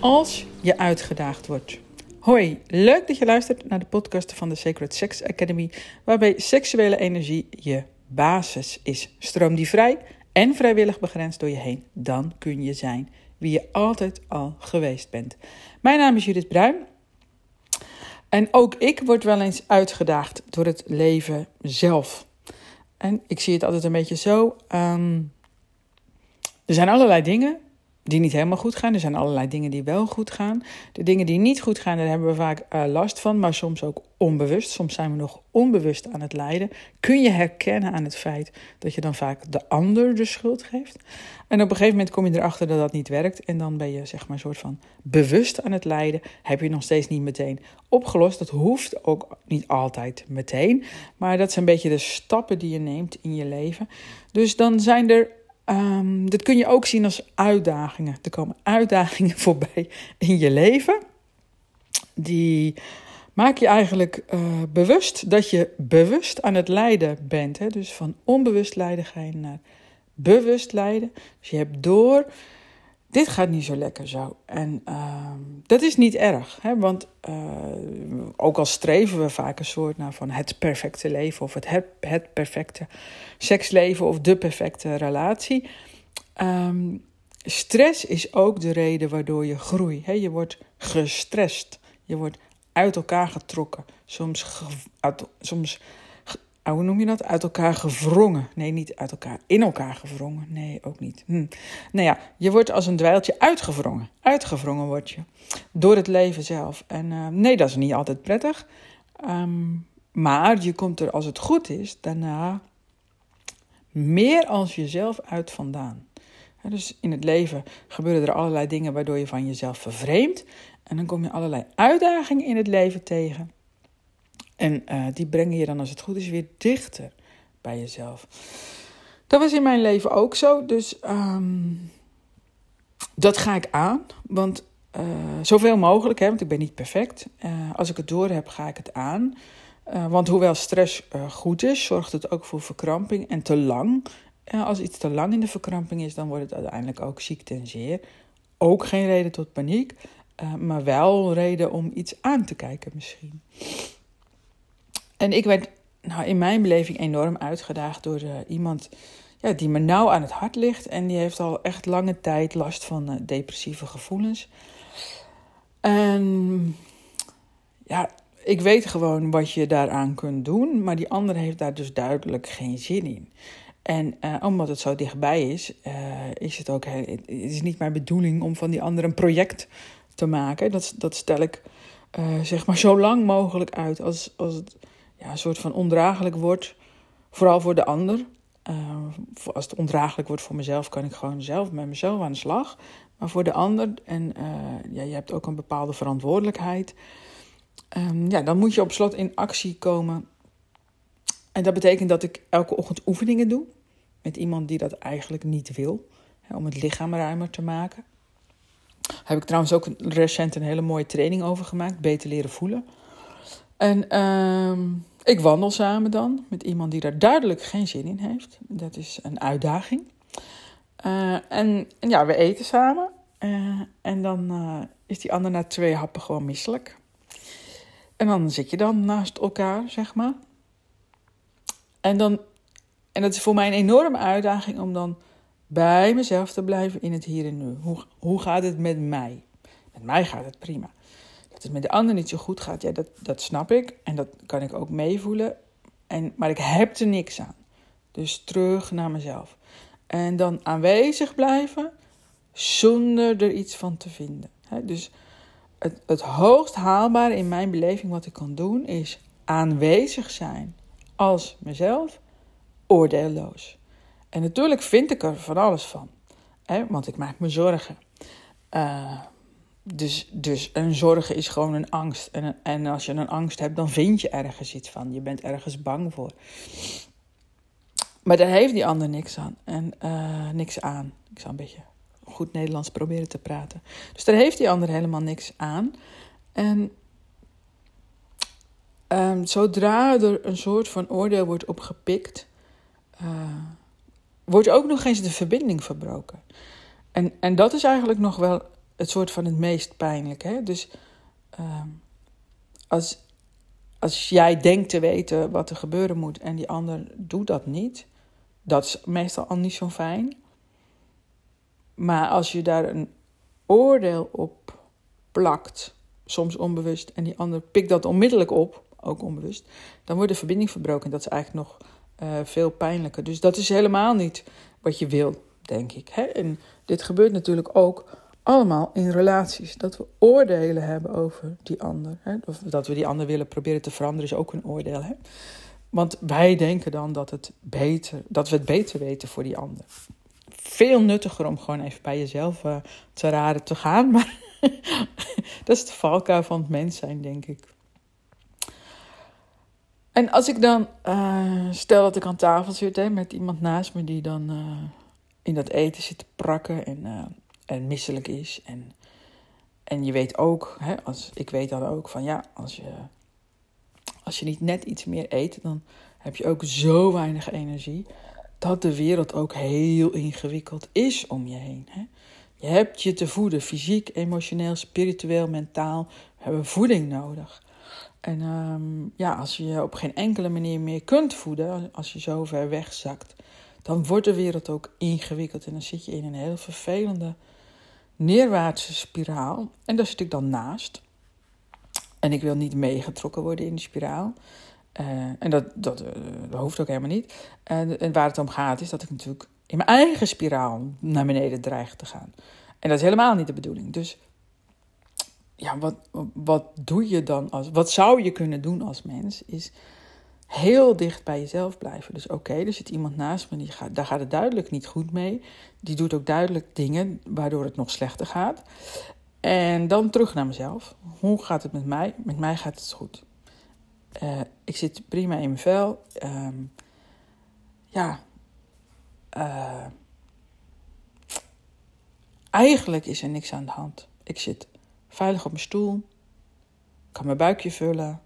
Als je uitgedaagd wordt. Hoi, leuk dat je luistert naar de podcast van de Sacred Sex Academy, waarbij seksuele energie je basis is. Stroom die vrij en vrijwillig begrensd door je heen, dan kun je zijn wie je altijd al geweest bent. Mijn naam is Judith Bruin. En ook ik word wel eens uitgedaagd door het leven zelf. En ik zie het altijd een beetje zo. Ehm, er zijn allerlei dingen die niet helemaal goed gaan. Er zijn allerlei dingen die wel goed gaan. De dingen die niet goed gaan, daar hebben we vaak uh, last van, maar soms ook onbewust. Soms zijn we nog onbewust aan het lijden. Kun je herkennen aan het feit dat je dan vaak de ander de schuld geeft. En op een gegeven moment kom je erachter dat dat niet werkt. En dan ben je zeg maar een soort van bewust aan het lijden. Heb je nog steeds niet meteen opgelost. Dat hoeft ook niet altijd meteen. Maar dat zijn een beetje de stappen die je neemt in je leven. Dus dan zijn er Um, dit kun je ook zien als uitdagingen. Er komen uitdagingen voorbij in je leven. Die maak je eigenlijk uh, bewust dat je bewust aan het lijden bent. Hè? Dus van onbewust lijden ga je naar bewust lijden. Dus je hebt door dit gaat niet zo lekker zo. En uh, dat is niet erg, hè? want uh, ook al streven we vaak een soort naar van het perfecte leven of het, het, perfecte seksleven of de perfecte relatie. Um, stress is ook de reden waardoor je groeit. Hè? Je wordt gestrest, je wordt uit elkaar getrokken, soms, uit, soms Ah, hoe noem je dat? Uit elkaar gevrongen. Nee, niet uit elkaar. In elkaar gevrongen. Nee, ook niet. Hm. Nou ja, je wordt als een dweiltje uitgevrongen. Uitgevrongen word je. Door het leven zelf. En uh, nee, dat is niet altijd prettig. Um, maar je komt er, als het goed is, daarna meer als jezelf uit vandaan. dus in het leven gebeuren er allerlei dingen waardoor je van jezelf vervreemdt. En dan kom je allerlei uitdagingen in het leven tegen. En uh, die brengen je dan, als het goed is, weer dichter bij jezelf. Dat was in mijn leven ook zo. Dus um, dat ga ik aan. Want uh, zoveel mogelijk, hè, want ik ben niet perfect. Uh, als ik het door heb, ga ik het aan. want hoewel stress goed is, zorgt het ook voor verkramping en te lang. als iets te lang in de verkramping is, dan wordt het uiteindelijk ook ziekte en zeer. Ook geen reden tot paniek, maar wel reden om iets aan te kijken misschien. En ik werd nou, in mijn beleving enorm uitgedaagd door uh, iemand ja, die me nauw aan het hart ligt. En die heeft al echt lange tijd last van uh, depressieve gevoelens. En ja, ik weet gewoon wat je daaraan kunt doen. Maar die ander heeft daar dus duidelijk geen zin in. En uh, omdat het zo dichtbij is, is het ook het is niet mijn bedoeling om van die ander een project te maken. Dat, dat stel ik zeg maar zo lang mogelijk uit als, als het ja, een soort van ondraaglijk wordt. Vooral voor de ander. Uh, als het ondraaglijk wordt voor mezelf, kan ik gewoon zelf met mezelf aan de slag. Maar voor de ander, en uh, ja, je hebt ook een bepaalde verantwoordelijkheid. Um, ja, dan moet je op slot in actie komen. En dat betekent dat ik elke ochtend oefeningen doe. Met iemand die dat eigenlijk niet wil. Hè, om het lichaam ruimer te maken. Daar heb ik trouwens ook recent een hele mooie training over gemaakt. Beter leren voelen. En uh, ik wandel samen dan met iemand die daar duidelijk geen zin in heeft. Dat is een uitdaging. Uh, en, ja, we eten samen. Uh, en dan uh, is die ander na twee happen gewoon misselijk. En dan zit je dan naast elkaar, zeg maar. En, dan, en dat is voor mij een enorme uitdaging om dan bij mezelf te blijven in het hier en nu. Hoe, hoe gaat het met mij? Met mij gaat het prima. Dat het met de ander niet zo goed gaat, ja, dat, dat snap ik. En dat kan ik ook meevoelen. En, maar ik heb er niks aan. Dus terug naar mezelf. En dan aanwezig blijven zonder er iets van te vinden. dus het, het hoogst haalbare in mijn beleving wat ik kan doen is aanwezig zijn als mezelf, oordeelloos. En natuurlijk vind ik er van alles van, hè, want ik maak me zorgen. Uh, dus, dus een zorgen is gewoon een angst. En, en als je een angst hebt, dan vind je ergens iets van. Je bent ergens bang voor. Maar daar heeft die ander niks aan. En uh, niks aan. Ik zal een beetje goed Nederlands proberen te praten. Dus daar heeft die ander helemaal niks aan. En um, zodra er een soort van oordeel wordt opgepikt, uh, wordt ook nog eens de verbinding verbroken. En, en dat is eigenlijk nog wel het soort van het meest pijnlijk. Hè? Dus uh, als, als jij denkt te weten wat er gebeuren moet en die ander doet dat niet, dat is meestal al niet zo fijn. Maar als je daar een oordeel op plakt, soms onbewust, en die ander pikt dat onmiddellijk op, ook onbewust, dan wordt de verbinding verbroken. Dat is eigenlijk nog uh, veel pijnlijker. Dus dat is helemaal niet wat je wil, denk ik. Hè? En dit gebeurt natuurlijk ook allemaal in relaties. Dat we oordelen hebben over die ander. Hè? Of dat we die ander willen proberen te veranderen, is ook een oordeel. Hè? Want wij denken dan dat, het beter, dat we het beter weten voor die ander. Veel nuttiger om gewoon even bij jezelf uh, te raden te gaan. Maar dat is de valkuil van het mens zijn, denk ik. En als ik dan, uh, stel dat ik aan tafel zit hè, met iemand naast me die dan uh, in dat eten zit te prakken en, en misselijk is. En, en je weet ook, hè, als, ik weet dan ook van ja, als je, als je niet net iets meer eet, dan heb je ook zo weinig energie dat de wereld ook heel ingewikkeld is om je heen. Hè. Je hebt je te voeden, fysiek, emotioneel, spiritueel, mentaal. We hebben voeding nodig. En um, ja, als je je op geen enkele manier meer kunt voeden, als je zo ver wegzakt, dan wordt de wereld ook ingewikkeld. En dan zit je in een heel vervelende neerwaartse spiraal. En daar zit ik dan naast. En ik wil niet meegetrokken worden in die spiraal. Uh, en dat, dat, uh, dat, hoeft ook helemaal niet. En, en waar het om gaat is dat ik natuurlijk in mijn eigen spiraal naar beneden dreig te gaan. En dat is helemaal niet de bedoeling. Dus ja, wat, wat doe je dan als. Wat zou je kunnen doen als mens? Is heel dicht bij jezelf blijven. Dus oké, er zit iemand naast me, die gaat, daar gaat het duidelijk niet goed mee. Die doet ook duidelijk dingen waardoor het nog slechter gaat. En dan terug naar mezelf. Hoe gaat het met mij? Met mij gaat het goed. Uh, ik zit prima in mijn vel. Uh, ja. Uh, eigenlijk is er niks aan de hand. Ik zit veilig op mijn stoel, kan mijn buikje vullen.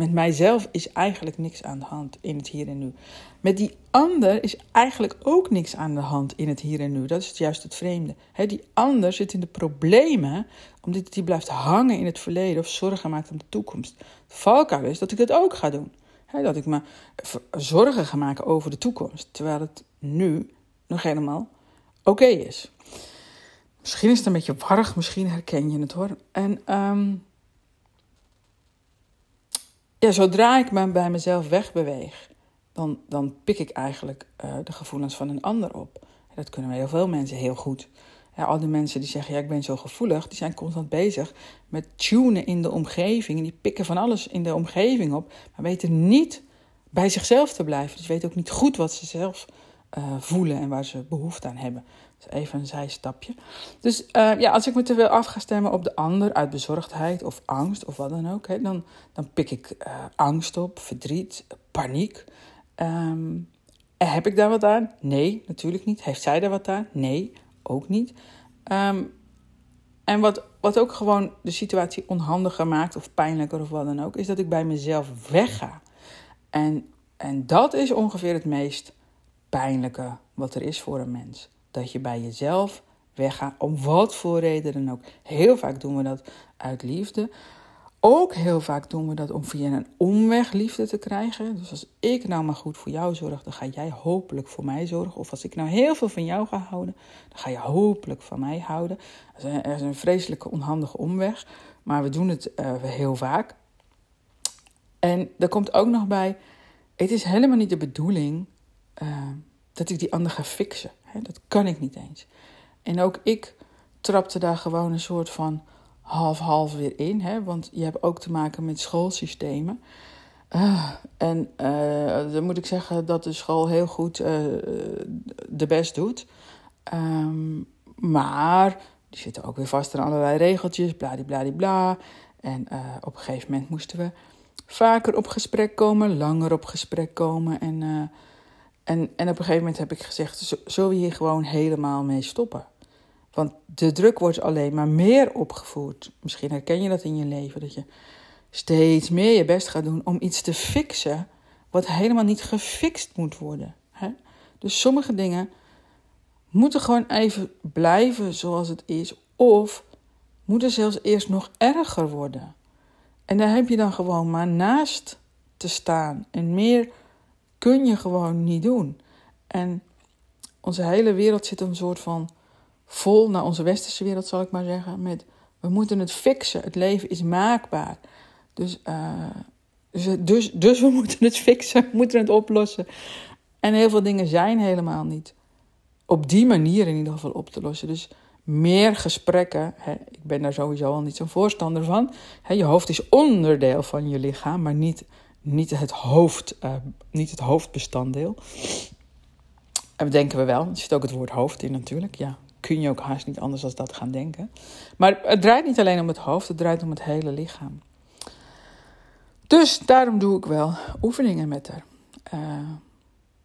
Met mijzelf is eigenlijk niks aan de hand in het hier en nu. Met die ander is eigenlijk ook niks aan de hand in het hier en nu. Dat is juist het vreemde. die ander zit in de problemen omdat hij blijft hangen in het verleden of zorgen maakt om de toekomst. Het valkuil is dat ik het ook ga doen. dat ik me zorgen ga maken over de toekomst, terwijl het nu nog helemaal oké is. Misschien is het een beetje warrig, misschien herken je het hoor. En um, ja, zodra ik me bij mezelf wegbeweeg, dan, dan pik ik eigenlijk uh, de gevoelens van een ander op. dat kunnen heel veel mensen heel goed. Al die mensen die zeggen, ja, ik ben zo gevoelig, die zijn constant bezig met tunen in de omgeving. En die pikken van alles in de omgeving op, maar weten niet bij zichzelf te blijven. Dus weten ook niet goed wat ze zelf uh, voelen en waar ze behoefte aan hebben. Dus even een zijstapje. Dus uh, ja, als ik me te veel af ga stemmen op de ander uit bezorgdheid of angst of wat dan ook, hè, dan, dan pik ik uh, angst op, verdriet, paniek. Um, heb ik daar wat aan? Nee, natuurlijk niet. Heeft zij daar wat aan? Nee, ook niet. Um, en wat, wat ook gewoon de situatie onhandiger maakt of pijnlijker of wat dan ook, is dat ik bij mezelf wegga. En, en dat is ongeveer het meest pijnlijke wat er is voor een mens dat je bij jezelf weggaat, om wat voor reden dan ook. Heel vaak doen we dat uit liefde. Ook heel vaak doen we dat om via een omweg liefde te krijgen. Dus als ik nou maar goed voor jou zorg, dan ga jij hopelijk voor mij zorgen. Of als ik nou heel veel van jou ga houden, dan ga je hopelijk van mij houden. Er is een vreselijke onhandige omweg, maar we doen het uh, heel vaak. En er komt ook nog bij, het is helemaal niet de bedoeling uh, dat ik die ander ga fixen. Dat kan ik niet eens. En ook ik trapte daar gewoon een soort van half-half weer in. Hè? Want je hebt ook te maken met schoolsystemen. Uh, en uh, dan moet ik zeggen dat de school heel goed uh, de best doet. Um, maar die zitten ook weer vast aan allerlei regeltjes, bladibladibla. En op een gegeven moment moesten we vaker op gesprek komen, langer op gesprek komen. En en, en op een gegeven moment heb ik gezegd: zullen we hier gewoon helemaal mee stoppen? Want de druk wordt alleen maar meer opgevoerd. Misschien herken je dat in je leven, dat je steeds meer je best gaat doen om iets te fixen wat helemaal niet gefixt moet worden. Dus sommige dingen moeten gewoon even blijven zoals het is. Of moeten zelfs eerst nog erger worden. En daar heb je dan gewoon maar naast te staan. En meer kun je gewoon niet doen. En onze hele wereld zit een soort van vol, nou, onze westerse wereld zal ik maar zeggen, met we moeten het fixen. Het leven is maakbaar. Dus, uh, dus, dus, dus, we moeten het fixen, we moeten het oplossen. En heel veel dingen zijn helemaal niet op die manier in ieder geval op te lossen. Dus meer gesprekken. Hè, ik ben daar sowieso al niet zo'n voorstander van. Hè, je hoofd is onderdeel van je lichaam, maar niet, niet, het, hoofd, uh, niet het hoofdbestanddeel. En denken we wel. Er zit ook het woord hoofd in natuurlijk. Ja, kun je ook haast niet anders dan dat gaan denken. Maar het draait niet alleen om het hoofd, het draait om het hele lichaam. Dus daarom doe ik wel oefeningen met haar. Uh,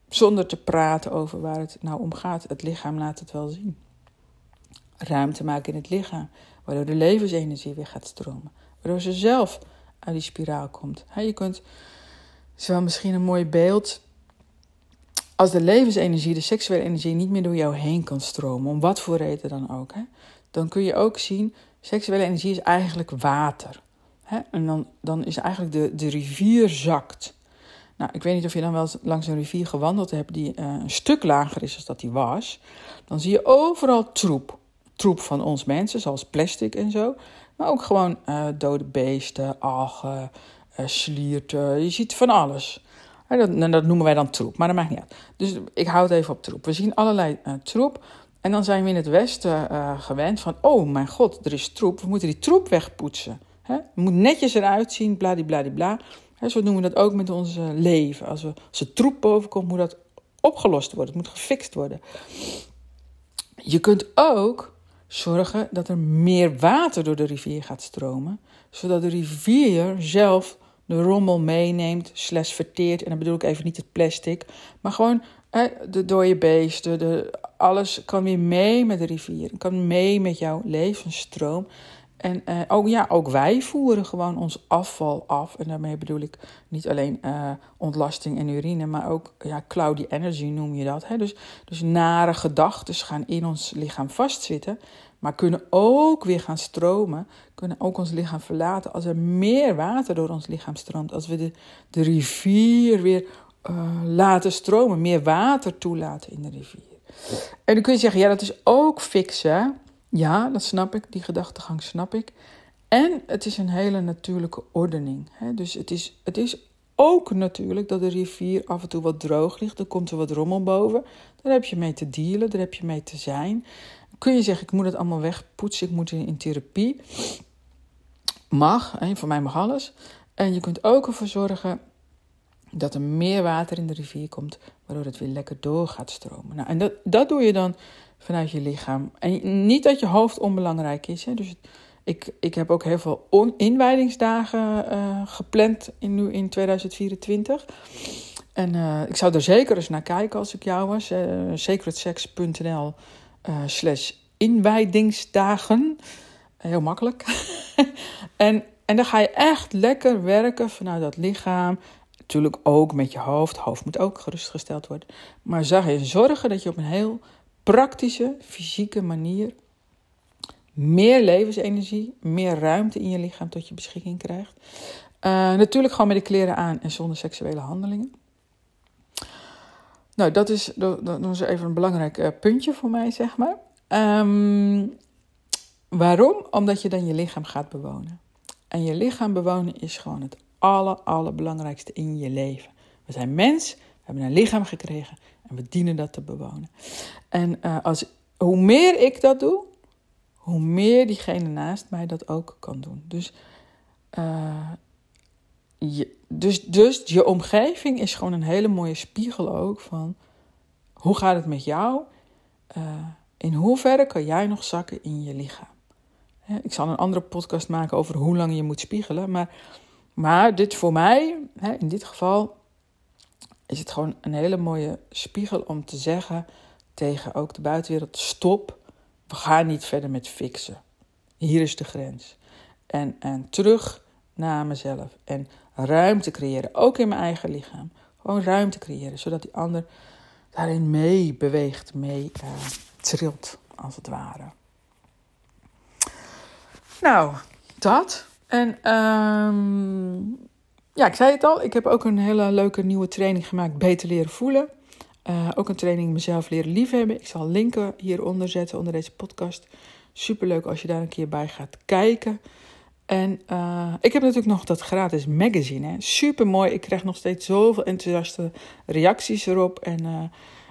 zonder te praten over waar het nou om gaat. Het lichaam laat het wel zien. Ruimte maken in het lichaam, waardoor de levensenergie weer gaat stromen. Waardoor ze zelf uit die spiraal komt. je kunt, het is wel misschien een mooi beeld. Als de levensenergie, de seksuele energie, niet meer door jou heen kan stromen, om wat voor reden dan ook, dan kun je ook zien, seksuele energie is eigenlijk water. En dan, dan is eigenlijk de, de rivier zakt. Nou, ik weet niet of je dan wel langs een rivier gewandeld hebt die uh, een stuk lager is dan dat die was. Dan zie je overal troep. Troep van ons mensen, zoals plastic en zo. Maar ook gewoon uh, dode beesten, algen, uh, slierten. Je ziet van alles. Dat, dat, noemen wij dan troep, maar dat maakt niet uit. Dus ik hou het even op troep. We zien allerlei troep. En dan zijn we in het Westen gewend van: oh mijn god, er is troep. We moeten die troep wegpoetsen. Hè? Het moet netjes eruit zien, bladibladibla. bla. Zo noemen we dat ook met ons leven. Als, we, als er troep bovenkomt, moet dat opgelost worden. Het moet gefixt worden. Je kunt ook zorgen dat er meer water door de rivier gaat stromen, zodat de rivier zelf de rommel meeneemt, slash verteert. En dan bedoel ik even niet het plastic, maar gewoon de dode beesten, de, alles kan weer mee met de rivier. Kan mee met jouw levensstroom. En ook, ja, ook wij voeren gewoon ons afval af. En daarmee bedoel ik niet alleen uh, ontlasting en urine, maar ook ja, cloudy energy noem je dat. Hè? Dus, dus nare gedachten gaan in ons lichaam vastzitten, maar kunnen ook weer gaan stromen, kunnen ook ons lichaam verlaten als er meer water door ons lichaam stroomt. Als we de, de rivier weer uh, laten stromen, meer water toelaten in de rivier. En dan kun je zeggen, ja, dat is ook fixen. Ja, dat snap ik, die gedachtegang snap ik. En het is een hele natuurlijke ordening. Hè? Dus het is, het is ook natuurlijk dat de rivier af en toe wat droog ligt. Er komt er wat rommel boven. Daar heb je mee te dealen, daar heb je mee te zijn. Kun je zeggen, ik moet het allemaal wegpoetsen, ik moet in, therapie. Mag, hè? voor mij mag alles. En je kunt ook ervoor zorgen dat er meer water in de rivier komt, waardoor het weer lekker door gaat stromen. Nou, en dat, dat doe je dan vanuit je lichaam. En niet dat je hoofd onbelangrijk is. Hè? Dus ik, ik heb ook heel veel inwijdingsdagen uh, gepland in, nu in 2024. En uh, ik zou er zeker eens naar kijken als ik jou was. Uh, sacredsex.nl slash inwijdingsdagen. Heel makkelijk. en, en dan ga je echt lekker werken vanuit dat lichaam. Natuurlijk ook met je hoofd. Hoofd moet ook gerustgesteld worden. Maar zag je zorgen dat je op een heel praktische, fysieke manier meer levensenergie, meer ruimte in je lichaam tot je beschikking krijgt. Uh, natuurlijk gewoon met de kleren aan en zonder seksuele handelingen. Nou, dat is, dat, is even een belangrijk uh, puntje voor mij, zeg maar. Um, waarom? Omdat je dan je lichaam gaat bewonen. En je lichaam bewonen is gewoon het aller, allerbelangrijkste in je leven. We zijn mens, hebben een lichaam gekregen en we dienen dat te bewonen. En uh, als, hoe meer ik dat doe, hoe meer diegene naast mij dat ook kan doen. Dus, uh, je, dus, dus je omgeving is gewoon een hele mooie spiegel ook van hoe gaat het met jou? Uh, in hoeverre kan jij nog zakken in je lichaam? Ik zal een andere podcast maken over hoe lang je moet spiegelen. Maar, maar dit voor mij, in dit geval, is het gewoon een hele mooie spiegel om te zeggen tegen ook de buitenwereld: stop, we gaan niet verder met fixen. Hier is de grens. En, en terug naar mezelf. En ruimte creëren, ook in mijn eigen lichaam. Gewoon ruimte creëren, zodat die ander daarin mee beweegt, mee uh, trilt, als het ware. Nou, dat. En um, ja, ik zei het al, ik heb ook een hele leuke nieuwe training gemaakt, Beter Leren Voelen. Uh, ook een training mezelf leren liefhebben. Ik zal linken hieronder zetten, onder deze podcast. Superleuk als je daar een keer bij gaat kijken. En uh, ik heb natuurlijk nog dat gratis magazine. Super mooi. Ik krijg nog steeds zoveel enthousiaste reacties erop. En uh,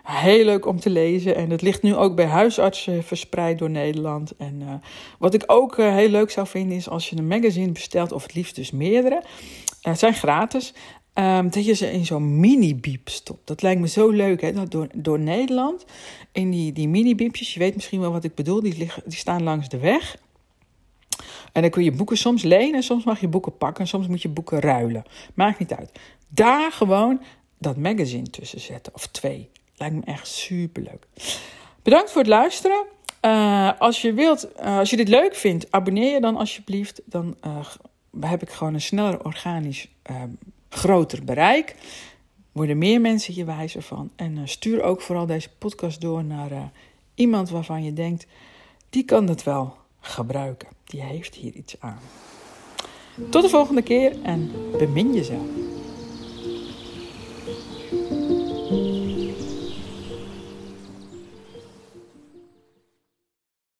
heel leuk om te lezen. En het ligt nu ook bij huisartsen verspreid door Nederland. En wat ik ook heel leuk zou vinden is als je een magazine bestelt, of het liefst dus meerdere. Het zijn gratis. Um, dat je ze in zo'n mini-biep stopt. Dat lijkt me zo leuk, hè? Dat door, door Nederland. In die, die mini-biepjes, je weet misschien wel wat ik bedoel, die, liggen, die staan langs de weg. En dan kun je boeken soms lenen, soms mag je boeken pakken, soms moet je boeken ruilen. Maakt niet uit. Daar gewoon dat magazine tussen zetten, of twee. Lijkt me echt superleuk. Bedankt voor het luisteren. Uh, als je wilt, uh, als je dit leuk vindt, abonneer je dan alsjeblieft. Dan uh, heb ik gewoon een sneller organisch groter bereik. Worden meer mensen hier wijzer van. En stuur ook vooral deze podcast door naar iemand waarvan je denkt, die kan het wel gebruiken. Die heeft hier iets aan. Tot de volgende keer en bemin jezelf.